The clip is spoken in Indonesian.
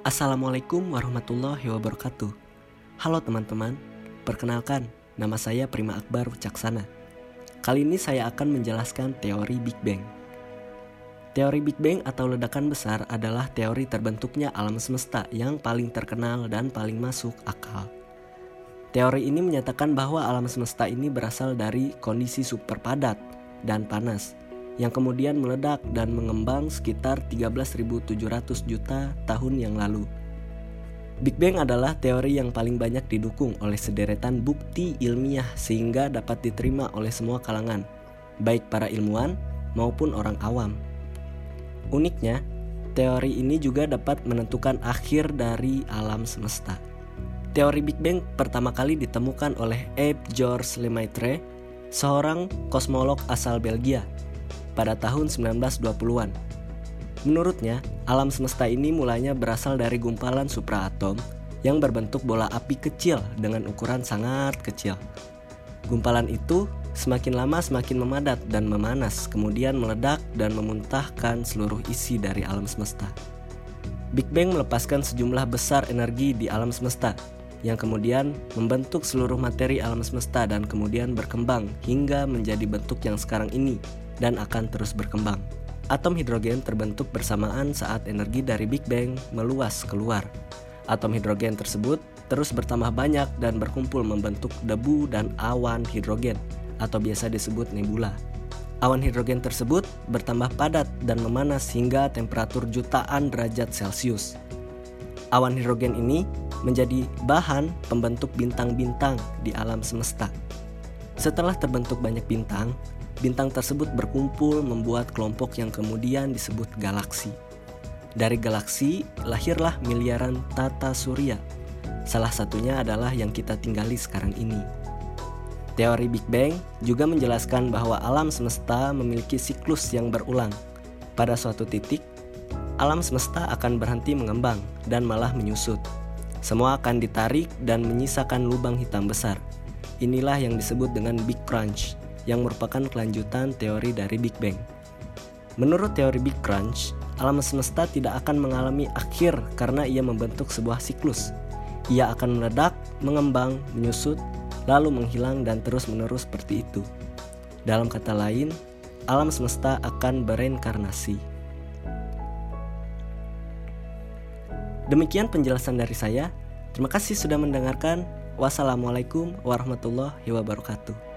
Assalamualaikum warahmatullahi wabarakatuh. Halo teman-teman, perkenalkan nama saya Prima Akbar Wicaksana. Kali ini saya akan menjelaskan teori Big Bang. Teori Big Bang atau ledakan besar adalah teori terbentuknya alam semesta yang paling terkenal dan paling masuk akal. Teori ini menyatakan bahwa alam semesta ini berasal dari kondisi super padat dan panas yang kemudian meledak dan mengembang sekitar 13.700 juta tahun yang lalu. Big Bang adalah teori yang paling banyak didukung oleh sederetan bukti ilmiah sehingga dapat diterima oleh semua kalangan, baik para ilmuwan maupun orang awam. Uniknya, teori ini juga dapat menentukan akhir dari alam semesta. Teori Big Bang pertama kali ditemukan oleh Abe George Lemaitre, seorang kosmolog asal Belgia pada tahun 1920-an. Menurutnya, alam semesta ini mulanya berasal dari gumpalan supraatom yang berbentuk bola api kecil dengan ukuran sangat kecil. Gumpalan itu semakin lama semakin memadat dan memanas, kemudian meledak dan memuntahkan seluruh isi dari alam semesta. Big Bang melepaskan sejumlah besar energi di alam semesta, yang kemudian membentuk seluruh materi alam semesta dan kemudian berkembang hingga menjadi bentuk yang sekarang ini dan akan terus berkembang. Atom hidrogen terbentuk bersamaan saat energi dari Big Bang meluas keluar. Atom hidrogen tersebut terus bertambah banyak dan berkumpul membentuk debu dan awan hidrogen atau biasa disebut nebula. Awan hidrogen tersebut bertambah padat dan memanas hingga temperatur jutaan derajat Celcius. Awan hidrogen ini menjadi bahan pembentuk bintang-bintang di alam semesta. Setelah terbentuk banyak bintang, bintang tersebut berkumpul membuat kelompok yang kemudian disebut galaksi. Dari galaksi lahirlah miliaran tata surya. Salah satunya adalah yang kita tinggali sekarang ini. Teori Big Bang juga menjelaskan bahwa alam semesta memiliki siklus yang berulang. Pada suatu titik, alam semesta akan berhenti mengembang dan malah menyusut. Semua akan ditarik dan menyisakan lubang hitam besar. Inilah yang disebut dengan Big Crunch yang merupakan kelanjutan teori dari Big Bang. Menurut teori Big Crunch, alam semesta tidak akan mengalami akhir karena ia membentuk sebuah siklus. Ia akan meledak, mengembang, menyusut, lalu menghilang dan terus-menerus seperti itu. Dalam kata lain, alam semesta akan bereinkarnasi. Demikian penjelasan dari saya. Terima kasih sudah mendengarkan. Wassalamualaikum warahmatullahi wabarakatuh.